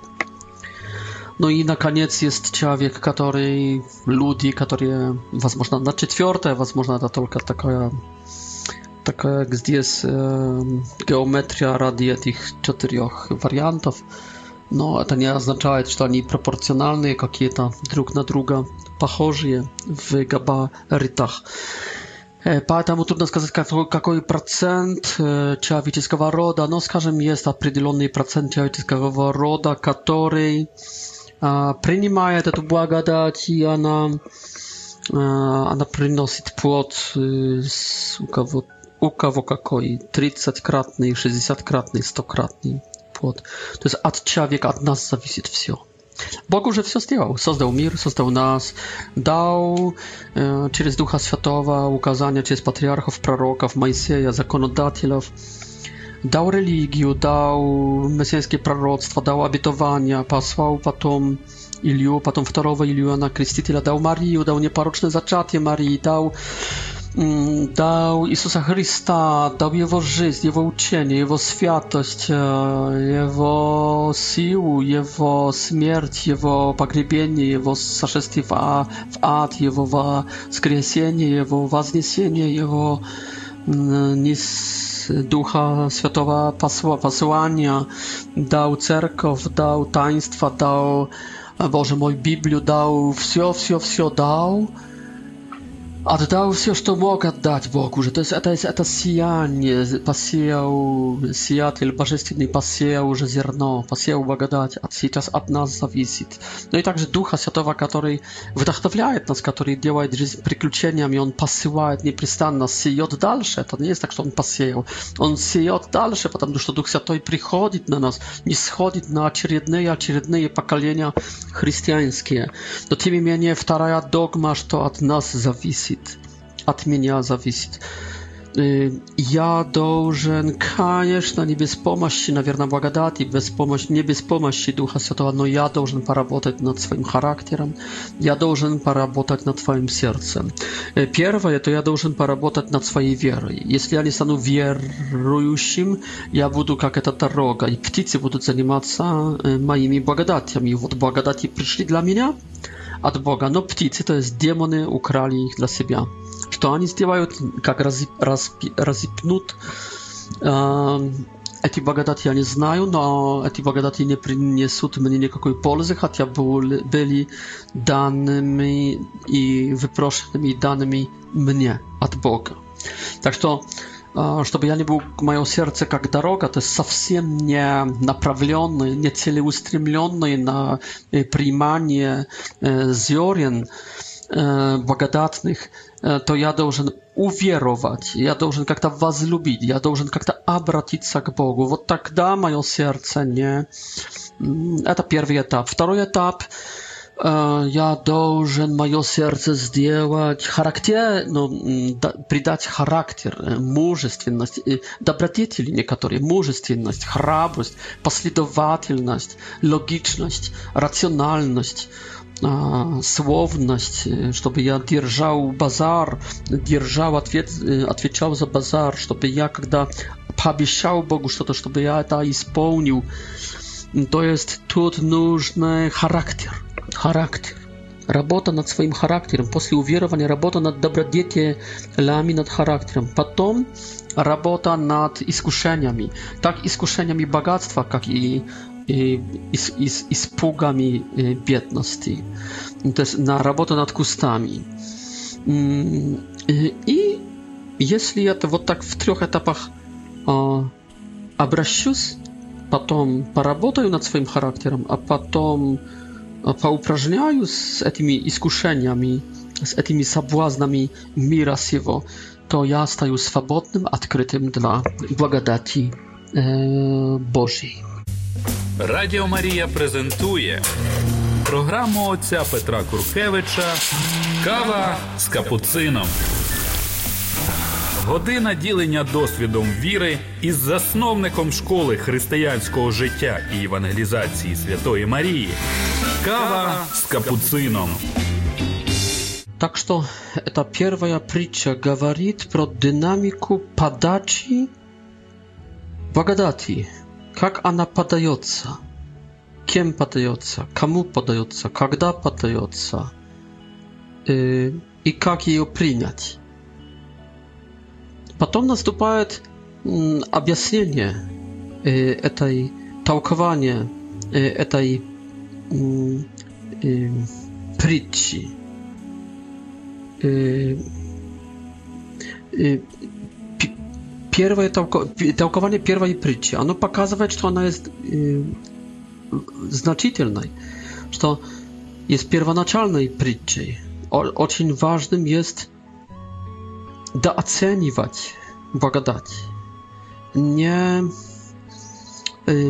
No i na koniec jest człowiek, który, ludzie, którzy, возможно, na czwarte, возможно, to tylko taka, taka jak здесь, e, geometria radia tych czterech wariantów. Но это не означает, что они пропорциональные какие-то друг на друга, похожие в габаритах. Поэтому трудно сказать, какой, какой процент человеческого рода, но, скажем, есть определенный процент человеческого рода, который принимает эту благодать, и она, она приносит плод у кого, у кого какой, 30-кратный, 60-кратный, 100-кратный плод. То есть от человека, от нас зависит все. Бог уже все сделал. Создал мир, создал нас, дал э, через Духа Святого указания, через патриархов, пророков, Моисея, законодателей, дал религию, дал мессианские пророчества, дал обетования, послал потом Илью, потом второго Ильюана Крестителя, дал Марию, дал непорочное зачатие Марии, дал Mm, dał Jezusa Chrysta, dał Jego życie, Jego uczenie, Jego świętość, e, Jego siłę, Jego śmierć, Jego pogrebienie, Jego zaszestie w, w ад, Jego воскресение, Jego возniesienie, Jego mm, Ducha Świętego posłania, dał cerkow, dał taństwa, dał, Boże mój, Biblię, dał, wszystko, wszystko, wszystko dał, отдал все, что мог отдать Богу уже. То есть это, это сияние, посеял, сиятель божественный посеял уже зерно, посеял благодать, от, сейчас от нас зависит. Ну и также Духа Святого, который вдохновляет нас, который делает жизнь приключениями, Он посылает непрестанно, сеет дальше. Это не есть так, что Он посеял. Он сеет дальше, потому что Дух Святой приходит на нас, не сходит на очередные, очередные поколения христианские. Но тем не менее, вторая догма, что от нас зависит зависит, от меня зависит. Я должен, конечно, не без помощи, наверное, благодати, без помощи, не без помощи Духа Святого, но я должен поработать над своим характером, я должен поработать над своим сердцем. Первое, то я должен поработать над своей верой. Если я не стану верующим, я буду как эта дорога, и птицы будут заниматься моими благодатями. Вот благодати пришли для меня, от Бога. Но птицы, то есть демоны, украли их для себя. Что они сделают, как разып, распи, разыпнут э, эти благодати, я не знаю, но эти благодати не принесут мне никакой пользы, хотя были, были данными и выпрошенными данными мне от Бога. Так что чтобы я не был, мое сердце как дорога, то есть совсем не направленный, не целеустремленный на принимание зерен благодатных, то я должен уверовать, я должен как-то возлюбить, я должен как-то обратиться к Богу. Вот тогда мое сердце не... Это первый этап. Второй этап я должен мое сердце сделать характер, ну, да, придать характер, мужественность, добродетели некоторые, мужественность, храбрость, последовательность, логичность, рациональность, словность, чтобы я держал базар, держал ответ, отвечал за базар, чтобы я, когда пообещал Богу что-то, чтобы я это исполнил. То есть тут нужен характер. Характер. Работа над своим характером, после уверования работа над добродетелями, над характером. Потом работа над искушениями, так искушениями богатства, как и i, i, i z pługami biedności. To jest na robotę nad kustami. I jeśli ja to вот так в трех этапах обращусь, потом поработаю над своим характером, а потом поупражняюсь с этими искушениями, с этими соблазнами мира сего, то я стаю свободным, открытым для благодати э, Божьей. Радіо Марія презентує програму отця Петра Куркевича Кава з капуцином. Година ділення досвідом віри із засновником школи християнського життя і евангелізації Святої Марії. Kawa z kapucyną. Tak, to ta pierwsza pricia gawarit pro dynamiku padaci bagadati. Jak ona padająca? Kiem padająca? Kamu padająca? Kiedy padająca? Y, I jak jej opryniać? Potem nastąpa mm, objaśnienie y tej tałkowanie y tej Y, Pritchi. Y, y, Pierwsze tłumaczenie pierwszej Pritchi, ono pokazuje, że ona jest znaczytelna, że jest pierwonaczalnej Pritchi. Bardzo ważnym jest doceniwać błagadać. Nie,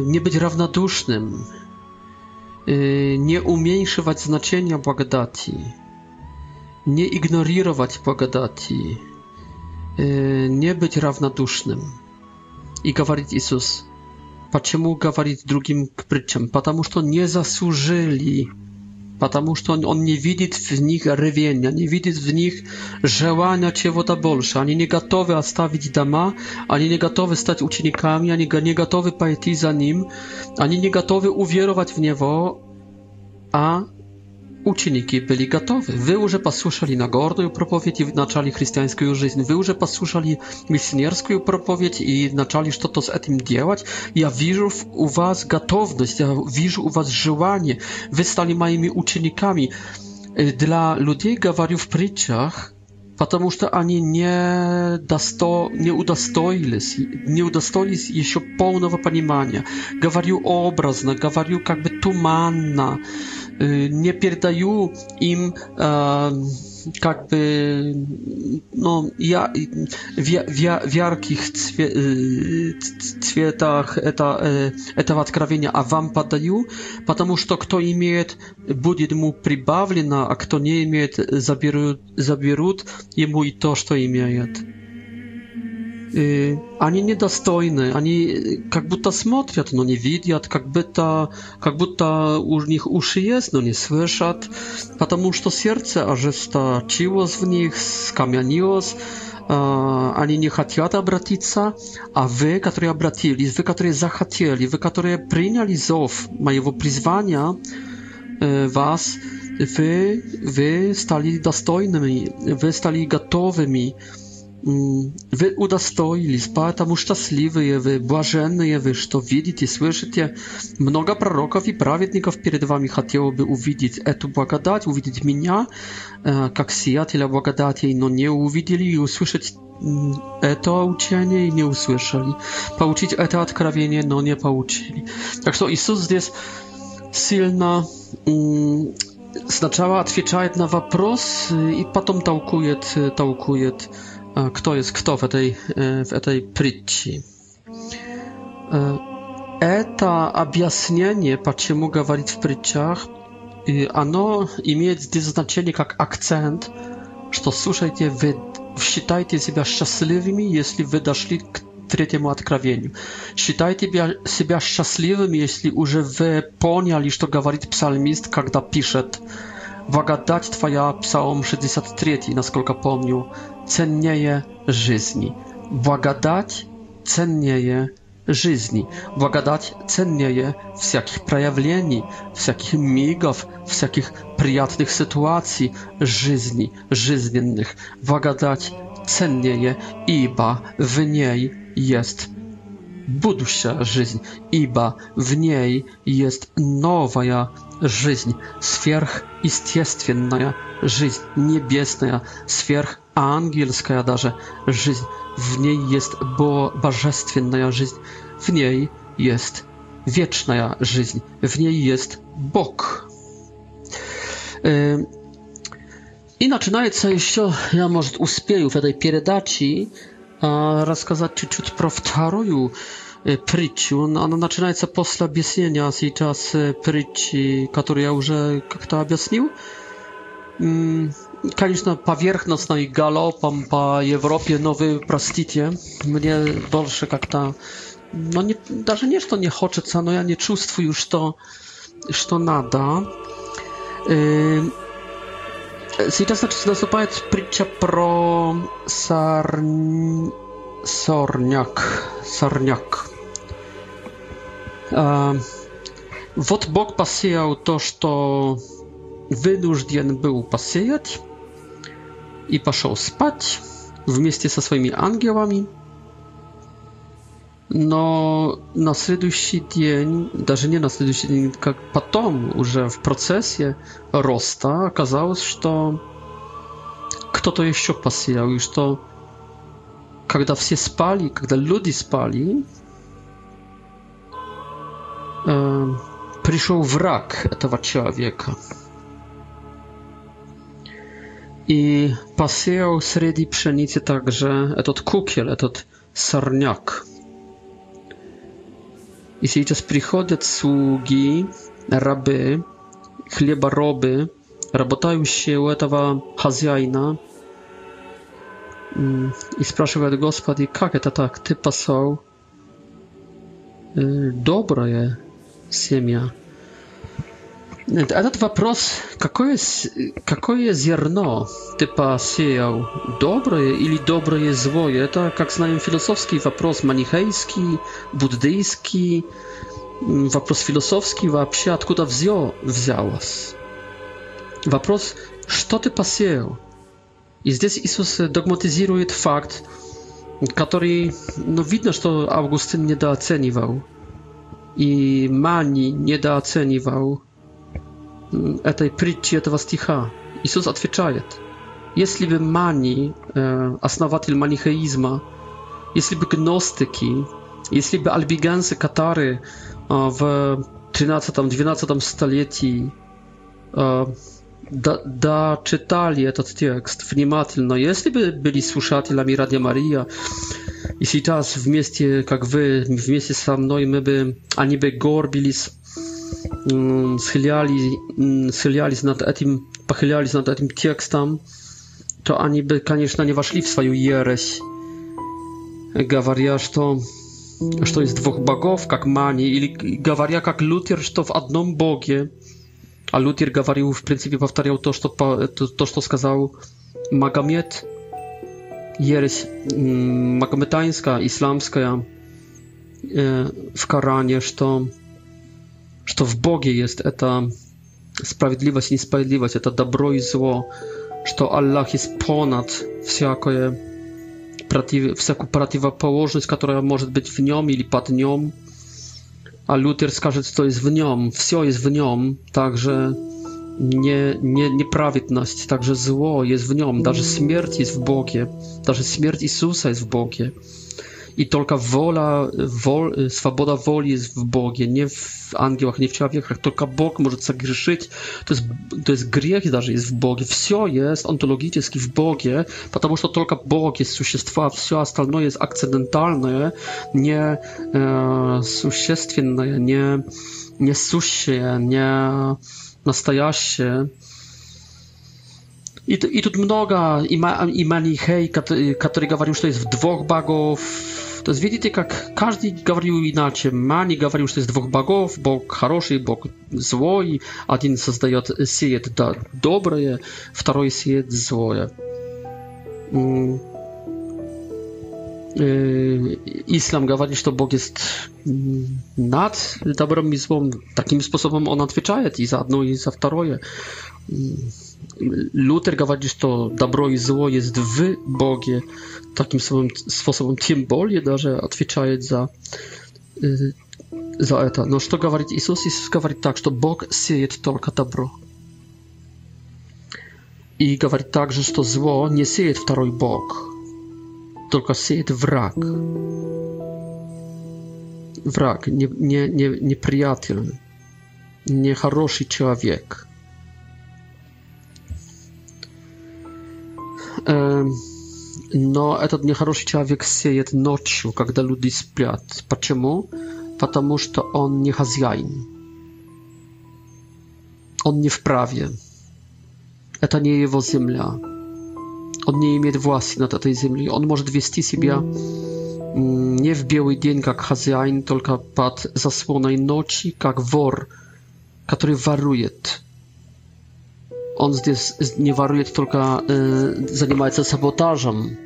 nie być równodusznym. Y, nie umniejszać znaczenia błagodati, nie ignorować błagodati, y, nie być равнодушnym. I mówić Jezus, dlaczego mówić drugim przyczem? Ponieważ nie zasłużyli потому что он, он не видит в них рвения, не видит в них желания чего-то больше. Они не готовы оставить дома, они не готовы стать учениками, они не готовы пойти за ним, они не готовы уверовать в него, а uczniki byli gotowi. Wy już posłuchali nagorną propowiedź i zaczęli chrześcijańską życie. Wy już posłuchali misjonerską propowiedź i zaczęli coś to z tym działać. Ja widzę u was gotowość, ja widzę u was żywanie. Wy stali moimi uczennikami. E, dla ludzi gawariu w przyciach, потому что они не, досто... не удостоились, не удостоились еще полного понимания. Говорю образно, говорю как бы туманно не передаю им как бы ну, я, вя, вя, в ярких цве, цветах это, этого откровения, а вам подаю, потому что кто имеет, будет ему прибавлено, а кто не имеет, заберут, заберут ему и то, что имеет они недостойны, они как будто смотрят, но не видят, как будто, как будто у них уши есть, но не слышат, потому что сердце ожесточилось в них, скамянилось, они не хотят обратиться, а вы, которые обратились, вы, которые захотели, вы, которые приняли зов моего призвания, вас, вы, вы стали достойными, вы стали готовыми, Вы удостоились, поэтому счастливые вы, блаженные вы, что видите, слышите. Много пророков и праведников перед вами хотело бы увидеть эту благодать, увидеть меня, как сиятеля благодати, но не увидели и услышать это учение и не услышали. Получить это откровение, но не получили. Так что Иисус здесь сильно сначала отвечает на вопрос и потом толкует, толкует kto jest kto w tej, e, w tej pryci. E, eta objaśnienie, dlaczego mówić w pryciach, ono ma znaczenie jak akcent, że słuchajcie, wy считajcie siebie szczęśliwymi, jeśli wy doszli k trzeciemu odkrawieniu. Считajcie siebie szczęśliwymi, jeśli już wy poniali, co mówi psalmist, kiedy pisze Wagadać Twoja, psalm 63, na skolka pomniu ценнее жизни. Благодать ценнее жизни. Благодать ценнее всяких проявлений, всяких мигов, всяких приятных ситуаций жизни, жизненных. Благодать ценнее, ибо в ней есть будущая жизнь, ибо в ней есть новая жизнь, сверхъестественная жизнь, небесная, сверх ангельская даже жизнь. В ней есть божественная жизнь. В ней есть вечная жизнь. W niej jest Bóg. I начинается еще, я, может, успею в этой передаче рассказать чуть-чуть про вторую притчу. Она начинается после объяснения сейчас притчи, которую я уже как-то объяснил конечно, поверхностно и галопом по Европе, но вы простите, мне больше как-то, ну, не, даже не, что не хочется, но я не чувствую, что, что надо. Сейчас, значит, наступает притча про сор... сорняк. Сорняк. Вот Бог посеял то, что вынужден был посеять и пошел спать вместе со своими ангелами. Но на следующий день, даже не на следующий день, как потом, уже в процессе роста, оказалось, что кто-то еще посеял, и что когда все спали, когда люди спали, э, пришел враг этого человека – i pasiał sredi pszenicy także etot kukiel, etot sarniak. I teraz przychodzą sługi, raby, chlebaroby, robotają się u tego hazjajna mm, i spraszają gospody, jak to tak, ty pasał, y, dobra je siemia. Этот вопрос, какое, какое зерно ты посеял, доброе или доброе злое, это, как знаем, философский вопрос, манихейский, буддийский, вопрос философский вообще, откуда взял, взялось. Вопрос, что ты посеял? И здесь Иисус догматизирует факт, который, ну, видно, что Августин недооценивал. И Мани недооценивал этой притчи этого стиха. Иисус отвечает, если бы мани, основатель манихеизма, если бы гностики, если бы альбиганцы катары в 13-12 столетии дочитали этот текст внимательно, если бы были слушателями Радио Мария, и сейчас вместе, как вы, вместе со мной, мы бы, они бы горбились Mm, schyliali, mm, schyliali nad tym, pochyliali nad tym tekstem, to oni by, koniecznie, nie weszli w swoją jereś. Gawaria, to, że to jest dwóch bogów, jak mani, ili gawaria, jak Luther, że to w jednym bogie. A Luther gawarił, w pryncypie powtarzał to, co to, to, to, skazał Magomet. Jereś mm, magometańska, islamska, e, w Karanie, że to, что в Боге есть эта справедливость и несправедливость, это добро и зло, что Аллах есть понад всякое против, всякую противоположность, которая может быть в нем или под нем. А Лютер скажет, что есть в нем, все есть в нем, также nie, nie, nieprawiedność, także zło jest w nią, także śmierć jest w Bogie, także śmierć Jezusa jest w Bogie. I tylko wola, wol, swoboda woli jest w Bogie, nie w ангелах, nie w człowiekach. Tylko Bóg może zagrzeszyć. To jest, to jest grzech даже jest w Bogie. Все jest ontologicznie w Bogie, потому to только Bóg jest существа, все остальное jest akcydentalne, nie e, существенное, nie, nie сущее, nie настоящее. I, I, тут mnoga и, и Манихей, который, который to jest w dwóch двух богов, То есть видите, как каждый говорил иначе. Мани говорил, что есть двух богов, бог хороший, бог злой. Один создает, сеет да, доброе, второй сеет злое. Islam mówi, że Bóg jest nad dobrem i złom. Takim sposobem on odpowiada i za jedno, i za drugie. Luter gawali, что добро и зло jest w Bogie. Takim samym sposobem tym более даже отвечает за за это. Но что говорит Иисус? Иисус говорит так, что Бог сеет только добро. И говорит также, что зло не сеет второй Бог, только сеет враг. Враг, не, не, не, неприятель, нехороший человек – но этот нехороший человек сеет ночью, когда люди спят. Почему? Потому что он не хозяин. Он не вправе. Это не его земля. Он не имеет власти над этой землей. Он может вести себя не в белый день как хозяин, только под заслоной ночи, как вор, который ворует он здесь не ворует только, э, занимается саботажем.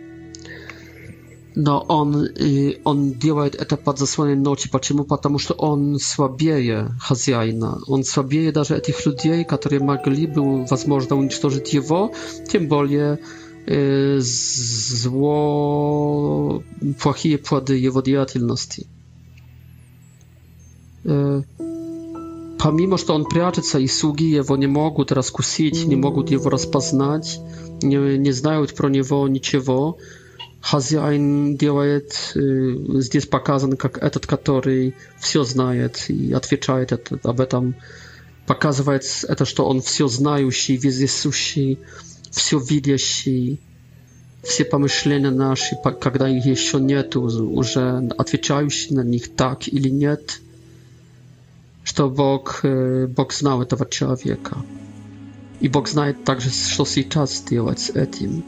Но он, э, он делает это под заслоном ночи. Почему? Потому что он слабее хозяина. Он слабее даже этих людей, которые могли бы, возможно, уничтожить его. Тем более э, зло, плохие плоды его деятельности. Э, Помимо, что он прячется, и слуги его не могут раскусить, не могут его распознать, не, не знают про него ничего. Хозяин делает, здесь показан как этот, который все знает и отвечает это, об этом. Показывает это, что он все знающий, вездесущий, все видящий. Все помышления наши, когда их еще нету, уже отвечающий на них так или нет – что Бог, Бог знал этого человека. И Бог знает также, что сейчас сделать с этим.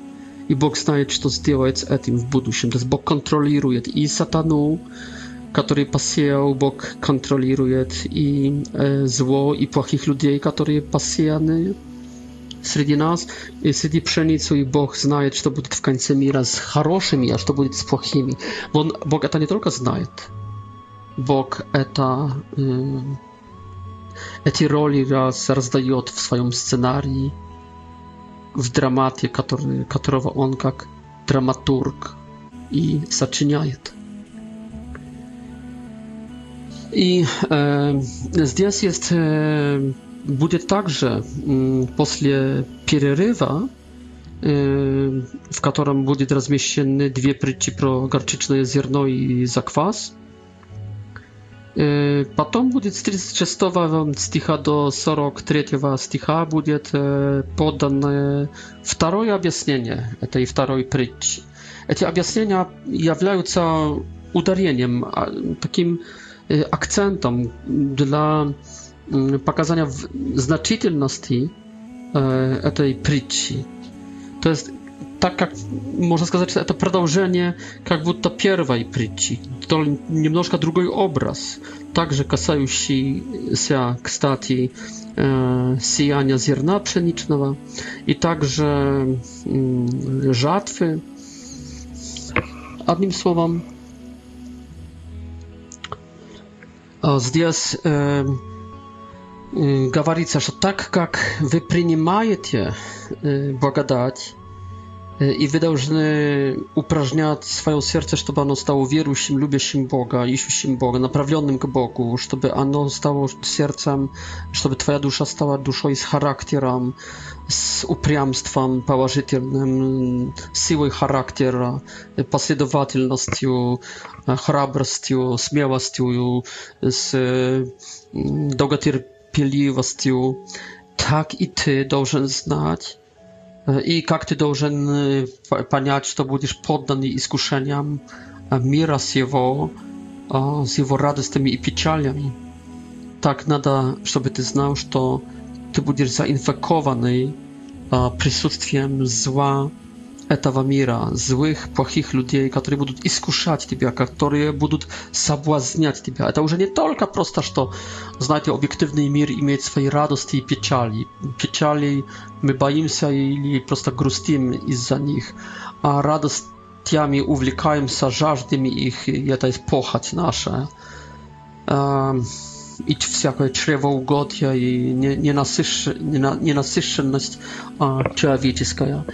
И Бог знает, что сделать с этим в будущем. То есть Бог контролирует и сатану, который посеял, Бог контролирует и э, зло, и плохих людей, которые посеяны среди нас, и среди пшеницы, и Бог знает, что будет в конце мира с хорошими, а что будет с плохими. Он, Бог это не только знает, Бог это эти роли раз раздает в своем сценарии, в драмате, который, которого он как драматург и сочиняет. И э, здесь есть, э, будет также э, после перерыва, э, в котором будет размещены две притчи про горчичное зерно и заквас, Потом будет с 36 стиха до 43 стиха будет подано второе объяснение этой второй притчи. Эти объяснения являются ударением, таким акцентом для показania значительности этой притчи. То есть так как, можно сказать, это продолжение как будто первой притчи, то немножко другой образ, также касающийся, кстати, сияния зерна пшеничного и также жатвы. Одним словом, здесь говорится, что так как вы принимаете благодать, Y, i wydałżny uprażniać swoje serce, żeby ono stało wierzącym, lubiącym Boga, iśćącym Boga, naprawionym k Bogu, żeby ono stało sercem, żeby twoja dusza stała duszą i z charakterem, z upriamstwem pałażytelnym, siłą charaktera, pasjedowatelnością, chrabrością, śmiałością, z mm, dogotierpliwością. Tak i ty должен znać, И как ты должен понять, что будешь поддан искушениям мира с его, с его радостями и печалями. Так надо, чтобы ты знал, что ты будешь заинфекованный присутствием зла этого мира, злых, плохих людей, которые будут искушать тебя, которые будут соблазнять тебя. Это уже не только просто, что, знаете, объективный мир имеет свои радости и печали, печали Мы боимся или просто грустим из-за них, а радостями увлекаемся, жаждами их, и это есть похоть наша. И всякое чревоугодие и ненасыщенность человеческая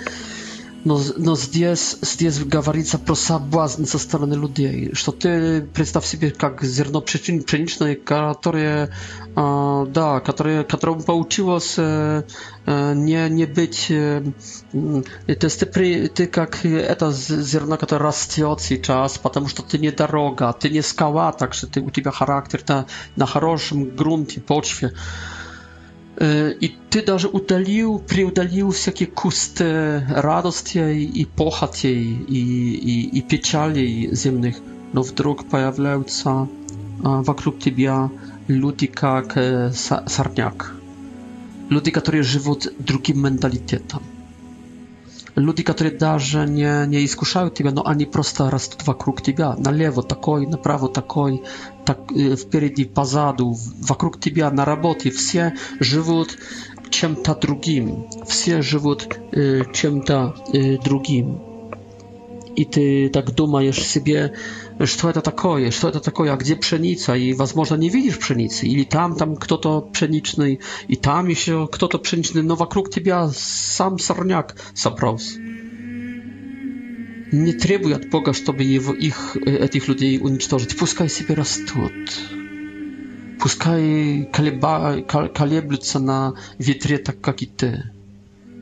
но здесь, здесь говорится про соблазн со стороны людей, что ты представь себе как зерно пшеничное, которое, да, которое, которому получилось не, не быть, то есть ты, ты как это зерно, которое растет сейчас, потому что ты не дорога, ты не скала, так что ты, у тебя характер на, на хорошем грунте, почве. И ты даже удалил, преудалил всякие кусты радостей и похотей и, и, и печалей земных, но вдруг появляются вокруг тебя люди как сорняк. Люди, которые живут другим менталитетом люди, которые даже не, не искушают тебя, но они просто растут вокруг тебя. Налево такой, направо такой, так, впереди, позаду, вокруг тебя, на работе. Все живут чем-то другим. Все живут э, чем-то э, другим. И ты так думаешь себе, что это такое, что это такое, а где пшеница, и, возможно, не видишь пшеницы, или там, там кто-то пшеничный, и там еще кто-то пшеничный, но вокруг тебя сам сорняк собрался. Не требуй от Бога, чтобы его, их, этих людей уничтожить. Пускай себе растут. Пускай колеба, колеблются на ветре, так как и ты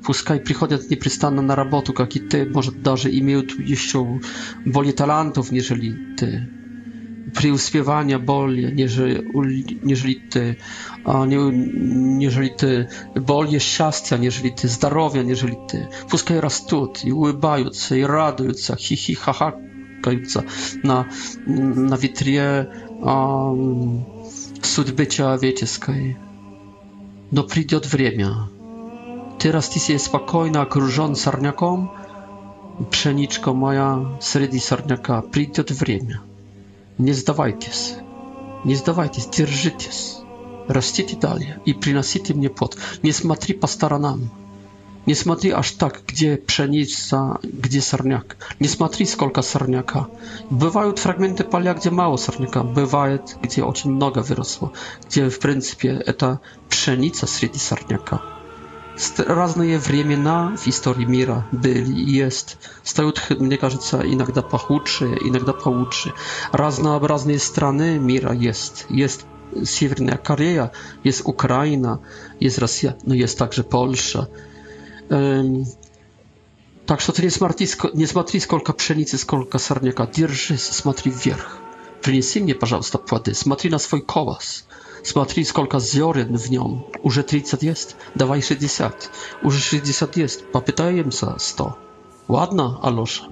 пускай приходят непрестанно на работу, как и ты, может, даже имеют еще более талантов, нежели ты, преуспевания более, нежели, нежели ты, а не, нежели ты, более счастья, нежели ты, здоровья, нежели ты. Пускай растут и улыбаются, и радуются, хихи-хахакаются на, на ветре а, судьбы человеческой. Но придет время, teraz ty jesteś spokojna, okrążona sarniakom, pszeniczko moja, wśród sarniaka, przyjdzie czas. Nie zdawajcie się. Nie zdawajcie się, trzymajcie się. Rastecie dalej i przynosicie mnie płot. Nie smatry po. Nie smatry aż tak, gdzie pszenica, gdzie sarniak. Nie smatry, skolka sarniaka. Bywają fragmenty palia, gdzie mało sarniaka. Bywają, gdzie oczy mnoga wyrosło. Gdzie w pryncypie to pszenica wśród sarniaka разные времена в истории мира были и есть. Стают, мне кажется, иногда похудшие, иногда получше. Разнообразные страны мира есть. Есть Северная Корея, есть Украина, есть Россия, но есть также Польша. так что ты не смотри, не смотри, сколько пшеницы, сколько сорняка. Держись, смотри вверх. Принеси мне, пожалуйста, плоды. Смотри на свой колос. Смотри, сколько зерен в нем. Уже тридцать есть? Давай шестьдесят. Уже шестьдесят есть. Попытаемся сто. Ладно, Алоша?